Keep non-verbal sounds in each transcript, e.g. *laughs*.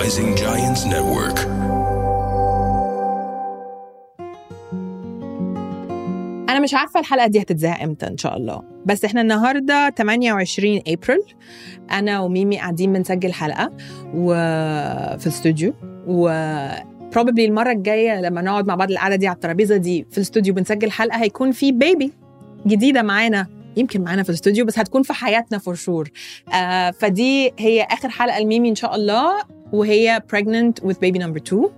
Rising Giants Network. أنا مش عارفة الحلقة دي هتتذاع إمتى إن شاء الله. بس إحنا النهارده 28 ابريل أنا وميمي قاعدين بنسجل حلقة وفي الاستوديو. و probably المرة الجاية لما نقعد مع بعض القعدة دي على الترابيزة دي في الاستوديو بنسجل حلقة هيكون في بيبي جديدة معانا. يمكن معانا في الاستوديو بس هتكون في حياتنا for sure آه فدي هي آخر حلقة لميمي إن شاء الله. وهي pregnant with baby number two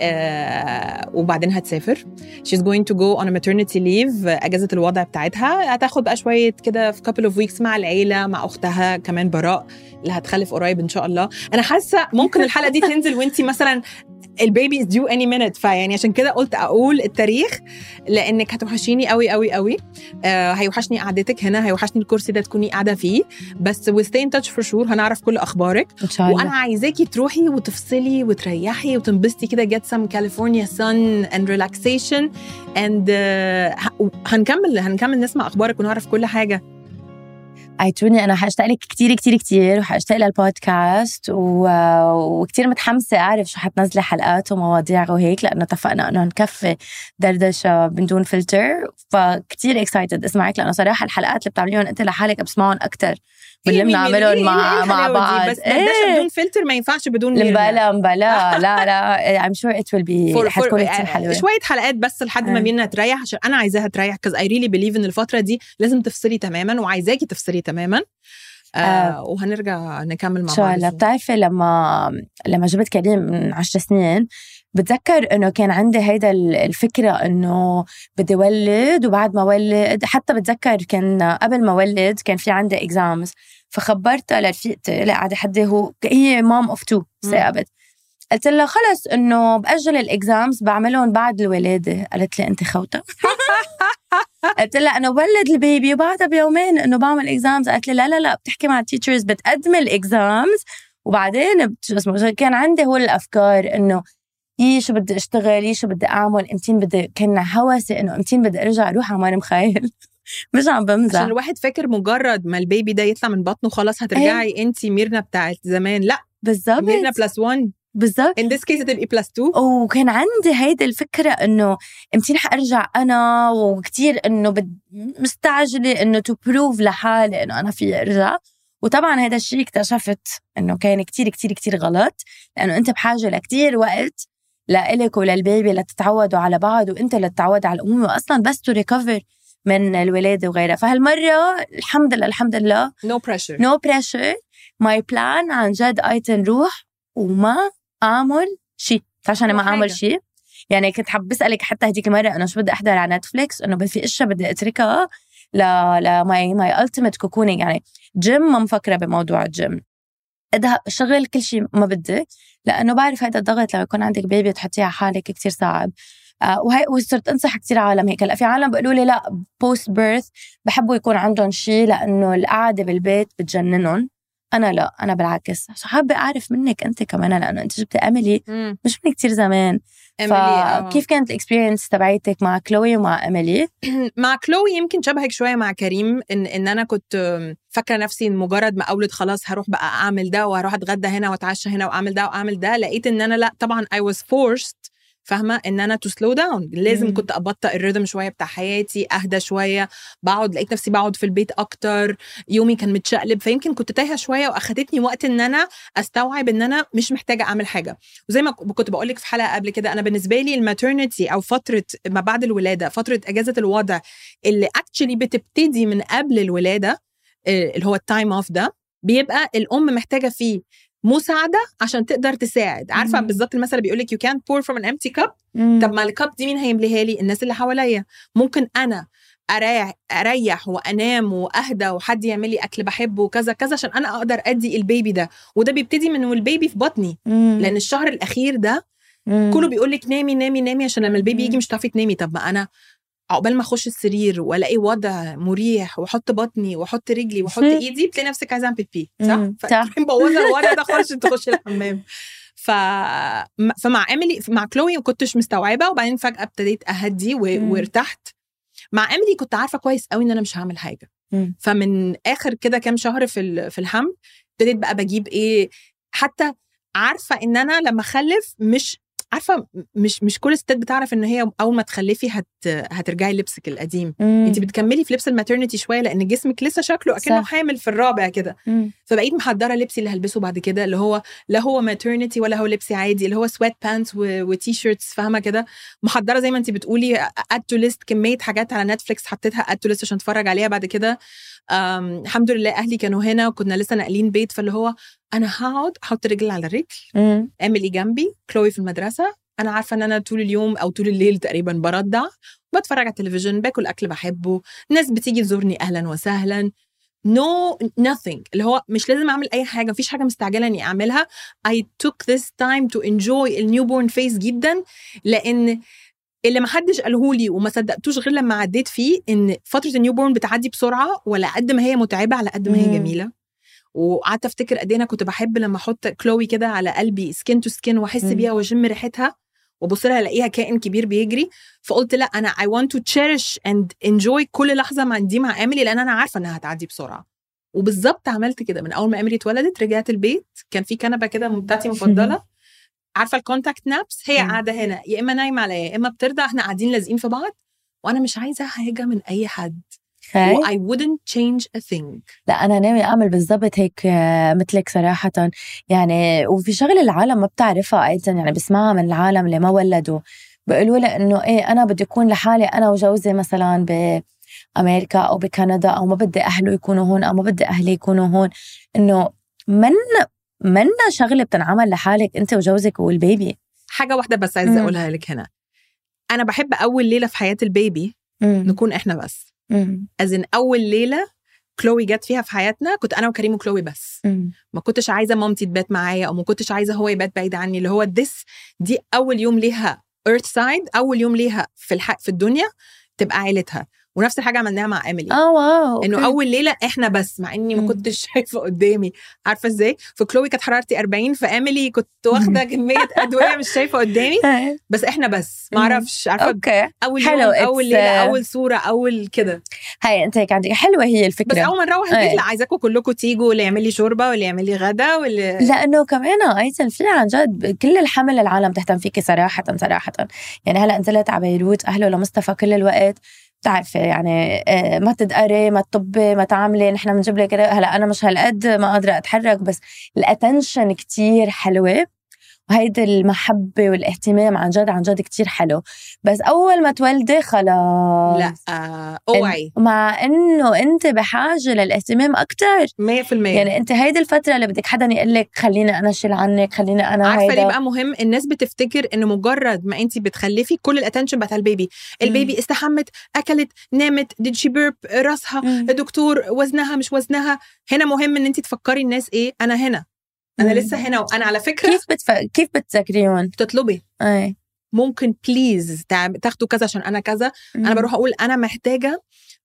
آه وبعدين هتسافر. She's going to go on a maternity leave. أجازة الوضع بتاعتها. هتاخد بقى شوية كده في couple of weeks مع العيلة مع أختها كمان براء اللي هتخلف قريب إن شاء الله. أنا حاسة ممكن الحلقة دي تنزل وإنتي مثلا البيبي is due any minute فيعني عشان كده قلت أقول التاريخ لأنك هتوحشيني قوي قوي قوي آه هيوحشني قعدتك هنا هيوحشني الكرسي ده تكوني قاعدة فيه. بس stay in touch for sure. هنعرف كل ااخبارك إن شاء الله. وأنا عايزاكي تروحي وتفصلي وتريحي وتنبسطي كده get some California sun and relaxation and uh, هنكمل هنكمل نسمع أخبارك ونعرف كل حاجة. ايتوني أنا حاشتاق لك كثير كثير كثير وحاشتاق للبودكاست و... وكثير متحمسة أعرف شو حتنزلي حلقات ومواضيع وهيك لأنه اتفقنا إنه نكفي دردشة من دون فلتر. فكتير excited اسمعك لأنه صراحة الحلقات اللي بتعمليهم أنت لحالك بسمعهم أكثر اللي بنعملهم مع مع بعض بس دردشه بدون فلتر ما ينفعش بدون. مبلا مبلا لا لا *laughs* For- for- حتكون كثير حلوة شوية حلقات بس لحد ما آه. ميرنا تريح عشان أنا عايزاها تريح 'cause I really believe إن الفترة دي لازم تفصلي تماما وعايزاكي تفصلي تماما آه آه. وهنرجع نكمل مع إن شاء بعض الله. بتعرفي لما لما جبت كريم من عشر سنين بتذكر إنه كان عندي هيدا ال- الفكرة إنه بدي ولد وبعد ما ولد حتى بتذكر كان قبل ما ولد كان في عندي exams فخبرتها لرفيقتي اللي قاعدة حدي هو هي mom of two ثاقبت قلت لها خلص إنه بأجل ال exams بعملهم بعد الولادة. قالت لي أنت خوته *laughs* قلت لها أنا بولد البيبي وبعدها بيومين إنه بعمل exams قالت لي لأ لأ لأ بتحكي مع ال teachers بتقدم ال exams وبعدين بت- شو اسمه كان عندي هو الأفكار إنه يي شو بدي أشتغل؟ يي شو بدي أعمل؟ امتين بدي كان هوسي إنه امتين بدي أرجع أروح على ماني مخيل *laughs* مش عم بمزح. عشان الواحد فاكر مجرد ما البيبي ده يطلع من بطنه خلاص هترجعي انت ميرنا بتاعت زمان. لا بالضبط. ميرنا plus 1 بالضبط. In this case هتبقي plus 2 وكان عندي هيدي الفكرة إنه أمتين حأرجع أنا وكتير إنه بد... مستعجلة إنه to prove لحالي إنه أنا في أرجع. وطبعا هذا الشيء اكتشفت إنه كان كتير كتير كتير غلط. لأنه أنت بحاجة لكتير وقت. لإلك وللبيبي لتتعودوا على بعض وأنت لتتعود على الأمومة وأصلا بس to recover من الولادة وغيرها. فهالمرة الحمد لله الحمد لله. no pressure no pressure my plan عن جد ايت نروح وما أعمل شيء. عشان ما ولا أعمل. شيء؟ يعني كنت حاب بسالك حتى هديك المره انه شو بدي أحضر على نتفليكس إنه بس في إشياء بدي أتركها ل ل my my ultimate cocooning يعني جيم ما مفكرة بموضوع الجيم اذهب شغل كل شيء ما بدي لأنه بعرف هذا الضغط لما يكون عندك بيبي تحطيه على حالك كتير صعب. آه وهي وصرت أنصح كتير عالم هيك. هلأ في عالم بيقولوا لي لأ post birth بحبوا يكون عندهم شيء لأنه القعدة بالبيت بتجننهم. أنا لأ أنا بالعكس. حابه أعرف منك أنت كمان لأنه أنت جبتي اميلي مش من كتير زمان. فكيف كانت ال experience تبعيتك مع كلوي ومع اميلي *clears throat* مع كلوي يمكن شبهك شوية مع كريم إن إن أنا كنت فاكرة نفسي إن مجرد ما اولد خلاص هروح بقى أعمل ده وهروح أتغدى هنا وأتعشى هنا وأعمل ده وأعمل ده لقيت إن أنا لأ طبعا I was forced فاهمة؟ إن أنا to slow down لازم مم. كنت أبطئ الريتم شوية بتاع حياتي أهدى شوية بقعد لقيت نفسي بقعد في البيت أكتر يومي كان متشقلب فيمكن كنت تايهة شوية وأخدتني وقت إن أنا أستوعب إن أنا مش محتاجة أعمل حاجة. وزي ما كنت بقول لك في حلقة قبل كده أنا بالنسبة لي ال maternity أو فترة ما بعد الولادة فترة إجازة الوضع اللي actually بتبتدي من قبل الولادة آه، اللي هو ال time off ده بيبقى الأم محتاجة فيه مساعدة عشان تقدر تساعد. عارفة مم. بالظبط المثل بيقول لك يو كانت بور فروم ان امتي كاب طب ما ال cup دي مين هيمليها لي؟ الناس اللي حواليا. ممكن أنا اريح أريح وأنام وأهدى وحد يعمل لي أكل بحبه وكذا كذا عشان أنا أقدر أدي البيبي ده. وده بيبتدي من والبيبي في بطني. لأن الشهر الأخير ده كله بيقول لك نامي نامي نامي عشان لما البيبي يجي مش هتعرفي تنامي. طب ما أنا عقبال ما أخش السرير وألاقي وضع مريح وأحط بطني وأحط رجلي وأحط. إيدي بتلاقي نفسك عايزة أعمل بيبي صح؟ فتروحي مبوظة الوضع ده خالص عشان تخشي الحمام ف... فمع إيميلي مع كلوي ما كنتش مستوعبة وبعدين فجأة ابتديت أهدي و... وارتحت مع إيميلي كنت عارفة كويس قوي إن أنا مش هعمل حاجة مم. فمن آخر كده كام شهر في ال- في الحمل ابتديت بقى بجيب إيه حتى عارفة إن أنا لما أخلف مش عارفة مش مش كل الستات بتعرف إن هي أول ما تخلفي هت هترجعي لبسك القديم مم. انت بتكملي في لبس ال maternity شوية لأن جسمك لسه شكله أكنه. حامل في الرابع كده. فبقيت محضرة لبسي اللي هلبسه بعد كده اللي هو لا هو maternity ولا هو لبسي عادي اللي هو sweat pants و T-shirts فاهمة كده محضرة زي ما انت بتقولي add to list كمية حاجات على نتفليكس حطيتها add to list عشان أتفرج عليها بعد كده الحمد لله أهلي كانوا هنا وكنا لسه ناقلين بيت فاللي هو أنا هقعد أحط رجل على رجل. ايميلي جنبي كلوي في المدرسة. أنا عارفة إن أنا طول اليوم أو طول الليل تقريبا برضع بتفرج على التلفزيون باكل أكل بحبه. ناس بتيجي تزورني أهلا وسهلا. No nothing. اللي هو مش لازم أعمل أي حاجة مفيش حاجة مستعجلة إني أعملها. I took this time to enjoy ال newborn phase جدا لأن اللي ما حدش قاله لي وما صدقتوش غير لما عديت فيه إن فترة ال newborn بتعدي بسرعة ولا قد ما هي متعبة على قد ما هي. جميلة. وقعدت أفتكر قد إيه أنا كنت بحب لما أحط كلوي كده على قلبي skin to skin وأحس. بيها وأشم ريحتها وأبص لها ألاقيها كائن كبير بيجري. فقلت لأ أنا I want to cherish and enjoy كل لحظة مع دي مع ايميلي لأن أنا عارفة إنها هتعدي بسرعة. وبالظبط عملت كده. من أول ما ايميلي اتولدت رجعت البيت كان في كنبة كده بتاعتي مفضلة. عارفة ال contact naps هي مم. قاعدة هنا يا إما نايمة عليا يا إما بترضع إحنا قاعدين لازقين في بعض وأنا مش عايزة حاجة من أي حد I wouldn't change a thing. لا أنا ناوي أعمل بالضبط هيك آه، مثلك صراحة. يعني وفي شغله العالم ما بتعرفها أيضا يعني بسمعها من العالم اللي ما ولدوا. بيقولوا لي إنه إيه أنا بدي أكون لحالي أنا وجوزي مثلا بأمريكا أو بكندا أو ما بدي أهله يكونوا هون أو ما بدي أهلي يكونوا هون. إنه من منا شغلة بتنعمل لحالك أنت وجوزك والبيبي حاجة واحدة بس عايزة. أقولها لك هنا أنا بحب أول ليلة في حياة البيبي مم. نكون إحنا بس. as in أول ليلة كلوي جت فيها في حياتنا كنت أنا وكريم وكلوي بس مم. ما كنتش عايزة مامتي تبات معايا أو ما كنتش عايزة هو يبات بعيد عني اللي هو this day أول يوم ليها earthside أول يوم ليها في الح... في الدنيا تبقى عيلتها ونفس الحاجة عملناها مع ايميلي آه wow إنه. أول ليلة إحنا بس مع إني ما. كنتش شايفة قدامي عارفة إزاي فكلوي كانت حرارتي 40 فاميلي كنت واخدة *laughs* كمية أدوية مش شايفة قدامي. *laughs* بس إحنا بس ما. أعرفش عارفة أوكي أول حلو، يوم أول ليلة أول صورة أول كده هاي أنت هيك عندك حلوة هي الفكرة بس أول ما نروح البيت. لا عايزاكم كلكم تيجوا واللي يعمل لي شوربة واللي يعمل لي غدا واللي لأنه كمان أيضا في عن جد كل الحمل العالم تهتم فيكي صراحة صراحة يعني هلأ نزلت على بيروت أهله لمصطفى كل الوقت بتعرفي يعني آه، ما تدقري ما تطبي ما تعملي نحن بنجيب لك هلا أنا مش هالقد ما قادره أتحرك بس ال attention كتير حلوة. وهيدي المحبة والاهتمام عن جد عن جد كتير حلو. بس أول ما تولدي خلاص. لا آه، أوعي. مع إنه أنت بحاجة للاهتمام أكتر. 100% يعني أنت هيدي الفترة اللي بدك حدا يقول لك خليني أنا أشيل عنك خليني أنا عارفة ليه بقى مهم؟ الناس بتفتكر ان مجرد ما انت بتخلفي كل ال attention بتاع البيبي البيبي استحمت أكلت نامت did she burp راسها. دكتور وزنها مش وزنها. هنا مهم إن انت تفكري الناس إيه؟ أنا هنا. أنا مم. لسه هنا وأنا على فكرة كيف بتف... كيف بتذكريهم؟ تطلبي أي ممكن please تاخدوا كذا عشان أنا كذا أنا بروح أقول أنا محتاجة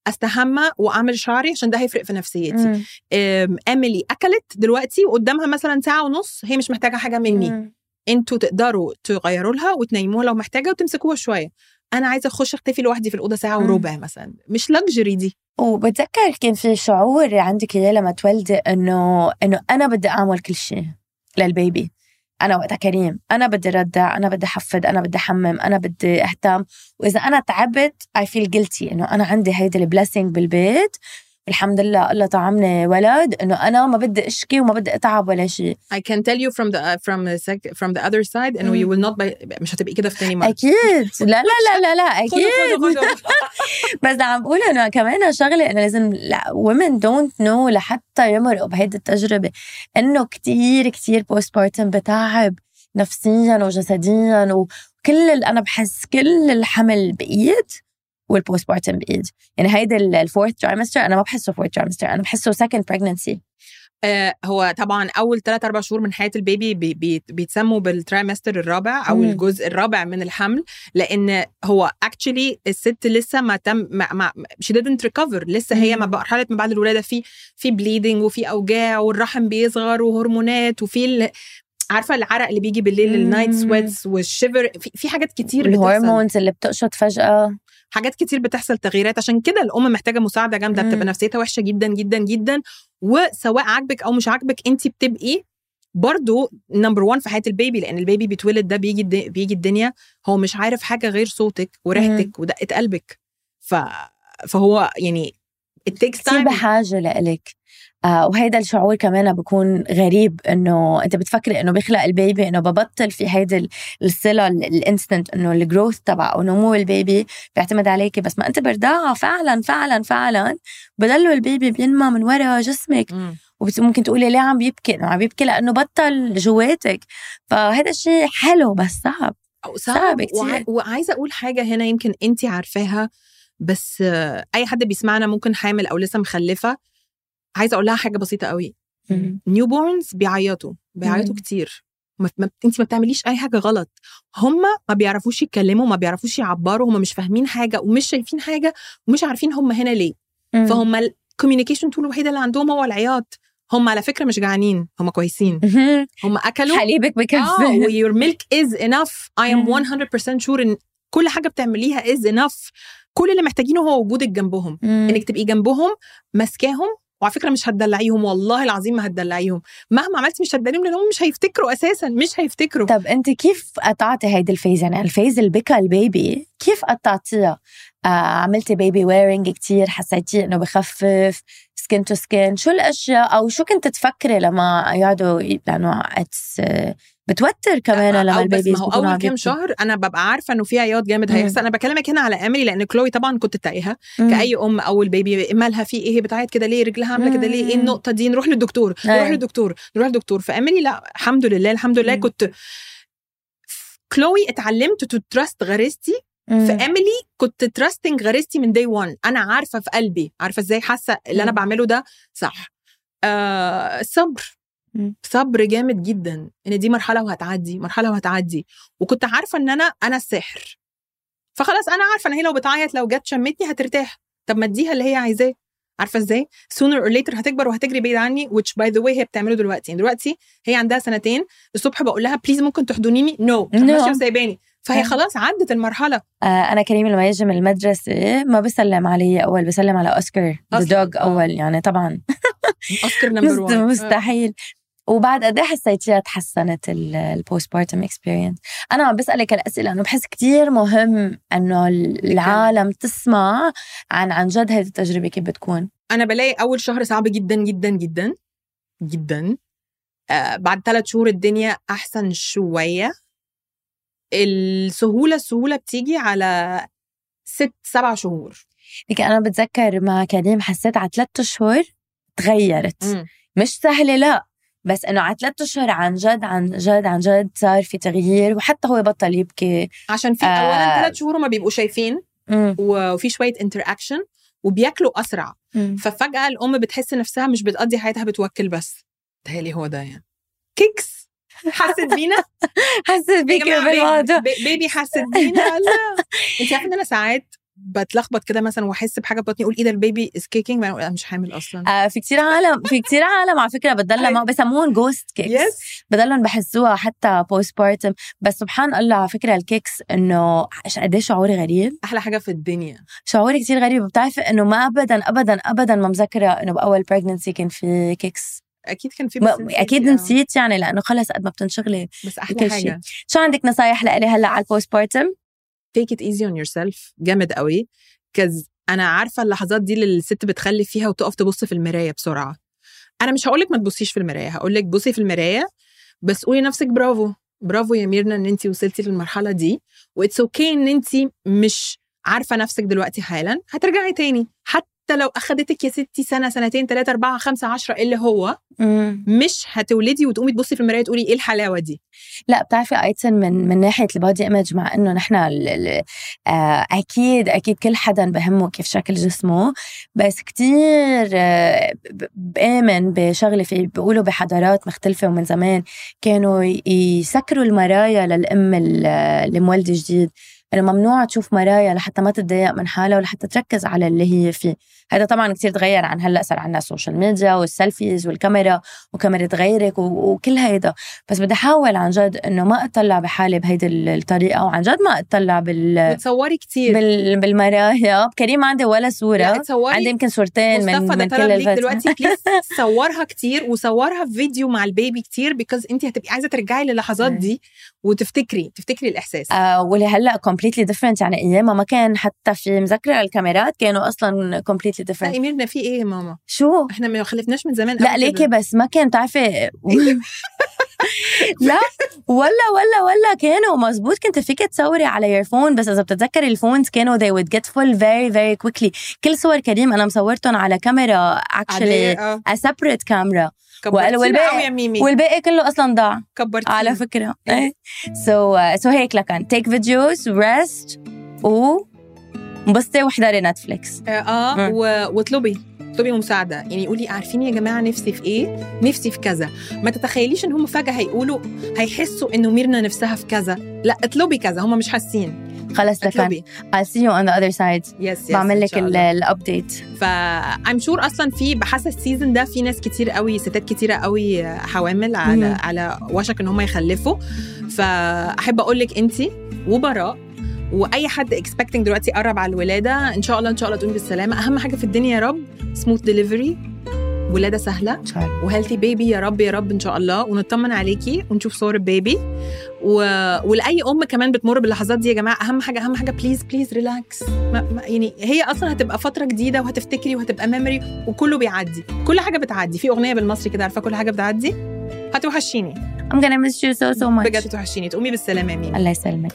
استحمى وأعمل شعري عشان ده هيفرق في نفسيتي مم. اميلي أكلت دلوقتي وقدامها مثلا ساعة ونص هي مش محتاجة حاجة مني مم. أنتوا تقدروا تغيروا لها وتنيموها لو محتاجة وتمسكوها شوية أنا عايزة أخش أختفي لوحدي في الأوضة ساعة. وربع مثلا. مش luxury دي. وبتذكر كان في شعور عندك اياه لما تولدي إنه إنه أنا بدي أعمل كل شيء لل baby. أنا وقتها كريم. أنا بدي أرضع أنا بدي حفض أنا بدي حمم أنا بدي أهتم. وإذا أنا تعبت I feel guilty إنه أنا عندي هيدي ال blessing بالبيت. الحمد لله الله طعمني ولد. إنه أنا ما بدي أشكي وما بدي أتعب ولا شيء I can tell you from the from the sec- from the other side إنه you will not buy مش هتبقي كده في تاني مرة. أكيد. *laughs* لا لا لا لا لا أكيد. *laughs* بس عم بقول إنه كمان شغلة إنه لازم لا women don't know لحتى يمرقوا بهيدي التجربة. إنه كتير كتير postpartum بتعب نفسيا وجسديا وكل أنا بحس كل الحمل بايد وال postpartum بايد يعني هيدا ال fourth trimester أنا ما بحسه fourth trimester أنا بحسه second pregnancy آه، هو طبعا أول 3 4 شهور من حياة ال baby بي بي بيتسموا بال trimester الرابع أو مم. الجزء الرابع من الحمل لأن هو actually الست لسه ما تم ما ما she didn't recover لسه هي. ما مرحله ما بعد الولادة في في bleeding وفي أوجاع والرحم بيصغر وهرمونات وفي عارفة العرق اللي بيجي بالليل. ال night sweats وال shiver في, في حاجات كتير ال hormones اللي بتقشط فجأة حاجات كتير بتحصل تغييرات. عشان كده الأم محتاجة مساعدة جامدة. بتبقى نفسيتها وحشة جدا جدا جدا. وسواء عاجبك أو مش عاجبك انت بتبقي برضو number 1 في حياة ال baby لأن ال baby بيتولد ده بيجي بيجي الدنيا. هو مش عارف حاجة غير صوتك وريحتك ودقه قلبك. ف فهو يعني كثير time. بحاجة لإلك. وهيدا الشعور كمان بكون غريب إنه أنت بتفكري إنه بيخلق ال baby إنه ببطل في هيدي ال- الصلة ال instant إنه ال growth تبع أو نمو ال baby بيعتمد عليكي بس ما أنت برضاعه فعلا فعلا فعلا بضلوا ال baby بينمى من ورا جسمك. مم. وممكن تقولي ليه عم بيبكي؟ إنه عم بيبكي لأنه بطل جواتك. فهذا الشيء حلو بس صعب. أو صعب. صعب كتير. وع... وعايزة أقول حاجة هنا يمكن انت عارفاها بس آه، أي حد بيسمعنا ممكن حامل أو لسه مخلفة. عايزة أقول لها حاجة بسيطة قوي. newborns بيعيطوا بيعيطوا. كتير. ما انت ما بتعمليش أي حاجة غلط. هم ما بيعرفوش يتكلموا ما بيعرفوش يعبروا هم مش فاهمين حاجة ومش شايفين حاجة ومش عارفين هم هنا ليه. مم. فهم ال communication tool الوحيدة اللي عندهم هو العياط. هم على فكرة مش جعانين هم كويسين. هم أكلوا. حليبك آه بكفي و your milk is enough I am مم. 100% sure إن كل حاجة بتعمليها is enough كل اللي محتاجينه هو وجودك جنبهم. إنك تبقي جنبهم ماسكاهم وعلى فكرة مش هتدلعيهم والله العظيم ما هتدلعيهم. مهما عملتي مش هتدلعيهم لأنهم مش هيفتكروا أساسا مش هيفتكروا. طب أنت كيف قطعتي هيدي ال phase يعني ال phase اللي بكى ال baby كيف قطعتيها؟ آه عملتي baby wearing كتير حسيتي إنه بخفف skin to skin شو الأشياء؟ أو شو كنت تفكري لما يقعدوا لأنه it's بتوتر كمان لما أو بس ال baby ما هو أول كام شهر أنا ببقى عارفة إنه في عياط جامد. هيحصل أنا بكلمك هنا على املي لأن كلوي طبعا كنت تايهه كأي أم اول baby مالها في إيه هي بتعيط كده ليه رجلها عاملة كده ليه إيه. النقطة دي نروح للدكتور نروح أيوة. للدكتور نروح للدكتور family لا الحمد لله الحمد لله مم. كنت كلوي اتعلمت to trust غريزتي في اميلي كنت trusting غريزتي من day 1 أنا عارفة في قلبي عارفة إزاي حاسة اللي أنا. بعمله ده صح آه صبر. صبر جامد جدا إن دي مرحلة وهتعدي مرحلة وهتعدي. وكنت عارفة إن أنا أنا السحر فخلاص أنا عارفة إن هي لو بتعيط لو جت شمتني هترتاح. طب ما اديها اللي هي عايزاه. عارفة إزاي؟ sooner or later هتكبر وهتجري بعيد عني which by the way هي بتعمله دلوقتي. يعني دلوقتي هي عندها سنتين الصبح بقول لها please ممكن تحضنيني no no. No. ماشيه وسايباني. فهي آه. خلاص عدت المرحلة. آه أنا كريم لما يجي من المدرسة ما بسلم علي أول بسلم على أوسكار the. dog آه. أول يعني طبعا. أوسكار *laughs* number 1 مستحيل. وبعد قد إيه حسيتيها تحسنت ال postpartum experience أنا عم بسألك الاسئله لأنه بحس كتير مهم إنه العالم تسمع عن عن جد هذه التجربة كيف بتكون. أنا بلاقي أول شهر صعب جدا جدا جدا جدا. آه بعد ثلاث شهور الدنيا أحسن شوية. السهولة السهولة بتيجي على ست سبع شهور. لكن أنا بتذكر مع كريم حسيت على ثلاث اشهر تغيرت. مش سهلة لا. بس إنه على ثلاث أشهر عن جد عن جد عن جد صار في تغيير وحتى هو بطل يبكي. عشان في آه. اولا ثلاث شهور ما بيبقوا شايفين مم. وفي شوية interaction وبياكلوا أسرع. مم. ففجأة الأم بتحس نفسها مش بتقضي حياتها بتوكل بس. تهيألي هو ده يعني. كيكس حست بينا؟ *laughs* حسيت يا بيكي baby, baby حست بينا؟ لا. *laughs* انت عارفة إن أنا ساعات بتلخبط كده مثلا وأحس بحاجة بطني أقول إيه ده ال baby is kicking أنا مش حامل أصلا. آه في كتير عالم في كتير عالم على فكرة بتضلها ما بسموهم ghost kicks yes بضلهم بحسوها حتى postpartum بس سبحان الله على فكرة ال kicks إنه قد إيه شعوري غريب. أحلى حاجة في الدنيا. شعوري كتير غريب. بتعرفي إنه ما ابدا ابدا ابدا ما مذكرة إنه بأول pregnancy كان في kicks أكيد كان في أكيد آه. نسيت يعني لأنه خلص قد ما بتنشغلي بس أحلى. حاجة. شو عندك نصايح لإلي هلأ على ال postpartum take it easy on yourself جامد قوي. cause أنا عارفة اللحظات دي اللي الست بتخلف فيها وتقف تبص في المراية بسرعة. أنا مش هقولك ما تبصيش في المراية هقولك بصي في المراية بس قولي لنفسك برافو برافو يا ميرنا إن انت وصلتي للمرحلة دي. و it's okay إن انت مش عارفة نفسك دلوقتي حالا هترجعي تاني. حتى لو أخدتك يا ستي سنة سنتين ثلاثة أربعة خمسة عشرة اللي هو مش هتولدي وتقومي تبصي في المراية تقولي إيه الحلاوة دي. لا بتعرفي آيتن من من ناحية البادي ايمج مع إنه نحن آه، أكيد أكيد كل حدا بهمه كيف شكل جسمه. بس كتير آه، ب- بآمن بشغلة في بيقولوا بحضارات مختلفة ومن زمان كانوا يسكروا المرايا للأم ال- اللي مولده جديد. انه ممنوع تشوف مرايا لحتى ما تتضايق من حالها ولحتى تركز على اللي هي فيه. هذا طبعا كتير تغير عن هلأ صار عندنا ال social media وال selfies والكاميرا وكاميرا غيرك وكل هيدا. بس بدي أحاول عن جد إنه ما اطلع بحالي بهيدي الطريقة وعن جد ما اطلع بال بتصوري كتير. بال... بالمرايا. كريم ما عندي ولا صورة. عندي يمكن صورتين من من كل الفترة. دلوقتي *laughs* please صورها كتير وصورها في فيديو مع ال baby كتير because انت هتبقي عايزة ترجعي للحظات. دي. وتفتكري تفتكري الإحساس؟ آه واللي هلأ completely different يعني ايامها ما كان حتى في مذكره الكاميرات كانوا أصلا completely لا different ايميرنا في إيه ماما؟ شو؟ إحنا ما خلفناش من زمان لا ليكي. بس ما كان بتعرفي *laughs* لا ولا ولا ولا كانوا مزبوط كنت فيك تصوري على يور فون بس إذا بتتذكري الفونز كانوا they would get full very very quickly. كل صور كريم أنا مصورتهم على كاميرا actually آه. a separate camera. والباقي- ميمي. والباقي كله أصلا ضاع كبرتينا. على فكرة. إيه. إيه سو سو هيك لكن تيك فيديوز ريست و انبسطي واحضري نتفليكس آه, آه واطلبي. اطلبي مساعدة. يعني قولي عارفين يا جماعة نفسي في إيه؟ نفسي في كذا. ما تتخيليش إن هم فجأة هيقولوا هيحسوا إنه ميرنا نفسها في كذا. لا اطلبي كذا. هم مش حاسين. خلص اطلبي I'll see you on the other side. yes بعمل لك ال update ف I'm sure أصلا في بحس ال season ده في ناس كتير قوي ستات كتيرة قوي حوامل على مم. على وشك إن هم يخلفوا. فاحب أقول لك أنت وبراء وأي حد expecting دلوقتي قرب على الولادة إن شاء الله إن شاء الله تقومي بالسلامة. أهم حاجة في الدنيا يا رب smooth delivery ولادة سهلة. إن شاء الله. و healthy baby يا رب يا رب إن شاء الله. ونطمن عليكي ونشوف صور البيبي. و... ولأي أم كمان بتمر باللحظات دي يا جماعة أهم حاجة أهم حاجة please please relax ما... ما... يعني هي أصلا هتبقى فترة جديدة وهتفتكري وهتبقى memory وكله بيعدي. كل حاجة بتعدي. في أغنية بالمصري كده عارفة كل حاجة بتعدي؟ هتوحشيني. I'm gonna miss you so so much. بجد توحشيني. تقومي بالسلامة يا ميمي الله يسلمك.